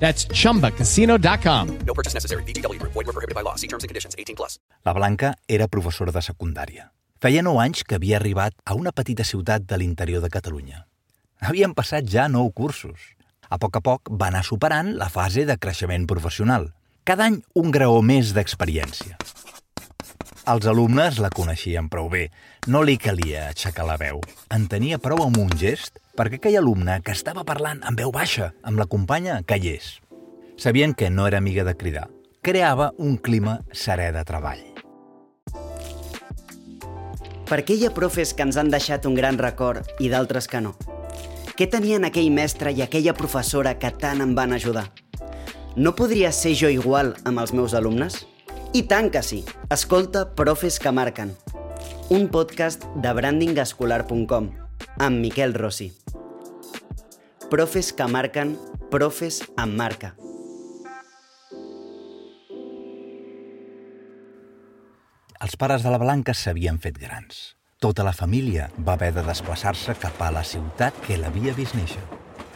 That's chumbacasino.com. No purchase necessary. Group. Void were prohibited by law. See terms and conditions. 18 plus. La Blanca era professora de secundària. Feia nou anys que havia arribat a una petita ciutat de l'interior de Catalunya. Havien passat ja nou cursos. A poc a poc va anar superant la fase de creixement professional. Cada any un graó més d'experiència. Els alumnes la coneixien prou bé. No li calia aixecar la veu. En tenia prou amb un gest perquè aquell alumne que estava parlant en veu baixa amb la companya callés. Sabien que no era amiga de cridar. Creava un clima serè de treball. Per què hi ha profes que ens han deixat un gran record i d'altres que no? Què tenien aquell mestre i aquella professora que tant em van ajudar? No podria ser jo igual amb els meus alumnes? I tant que sí! Escolta Profes que marquen, un podcast de brandingescolar.com amb Miquel Rossi. Profes que marquen, profes amb marca. Els pares de la Blanca s'havien fet grans. Tota la família va haver de desplaçar-se cap a la ciutat que l'havia vist néixer.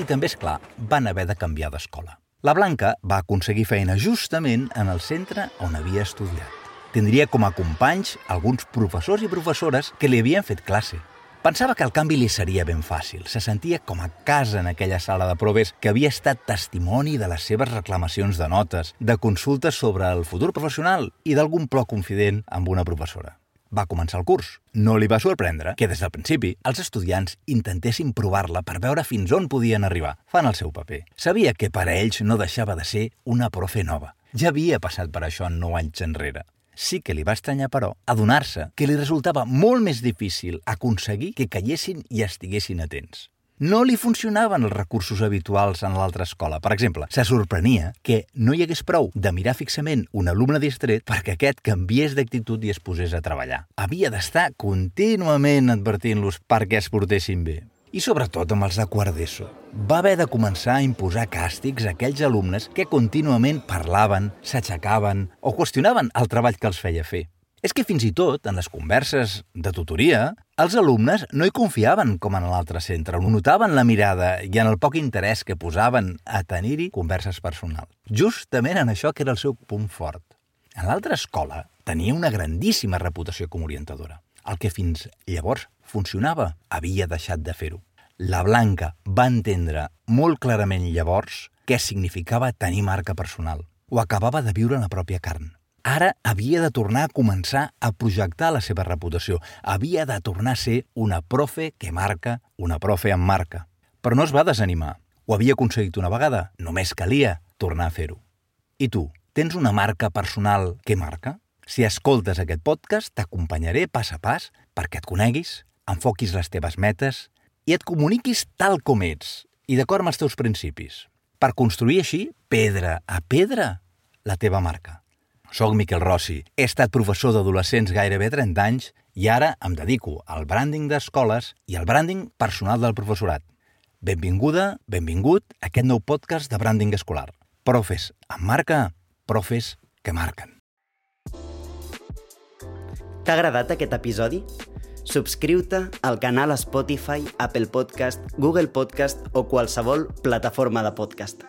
I també, és clar, van haver de canviar d'escola. La Blanca va aconseguir feina justament en el centre on havia estudiat. Tindria com a companys alguns professors i professores que li havien fet classe. Pensava que el canvi li seria ben fàcil. Se sentia com a casa en aquella sala de proves que havia estat testimoni de les seves reclamacions de notes, de consultes sobre el futur professional i d'algun plor confident amb una professora. Va començar el curs. No li va sorprendre que des del principi els estudiants intentessin provar-la per veure fins on podien arribar. Fan el seu paper. Sabia que per a ells no deixava de ser una profe nova. Ja havia passat per això nou anys enrere. Sí que li va estranyar, però, adonar-se que li resultava molt més difícil aconseguir que callessin i estiguessin atents. No li funcionaven els recursos habituals en l'altra escola. Per exemple, se sorprenia que no hi hagués prou de mirar fixament un alumne distret perquè aquest canviés d'actitud i es posés a treballar. Havia d'estar contínuament advertint-los perquè es portessin bé. I sobretot amb els de quart d'ESO. Va haver de començar a imposar càstigs a aquells alumnes que contínuament parlaven, s'aixecaven o qüestionaven el treball que els feia fer. És que fins i tot, en les converses de tutoria, els alumnes no hi confiaven com en l'altre centre, ho notaven la mirada i en el poc interès que posaven a tenir-hi converses personals. Justament en això que era el seu punt fort. En l'altra escola tenia una grandíssima reputació com orientadora. El que fins llavors funcionava havia deixat de fer-ho. La Blanca va entendre molt clarament llavors què significava tenir marca personal. Ho acabava de viure en la pròpia carn. Ara havia de tornar a començar a projectar la seva reputació. Havia de tornar a ser una profe que marca, una profe amb marca. Però no es va desanimar. Ho havia aconseguit una vegada. Només calia tornar a fer-ho. I tu, tens una marca personal que marca? Si escoltes aquest podcast, t'acompanyaré pas a pas perquè et coneguis, enfoquis les teves metes i et comuniquis tal com ets i d'acord amb els teus principis, per construir així, pedra a pedra, la teva marca. Soc Miquel Rossi, he estat professor d'adolescents gairebé 30 anys i ara em dedico al branding d'escoles i al branding personal del professorat. Benvinguda, benvingut a aquest nou podcast de branding escolar. Profes amb marca, profes que marquen. T'ha agradat aquest episodi? Subscriu-te al canal Spotify, Apple Podcast, Google Podcast o qualsevol plataforma de podcast.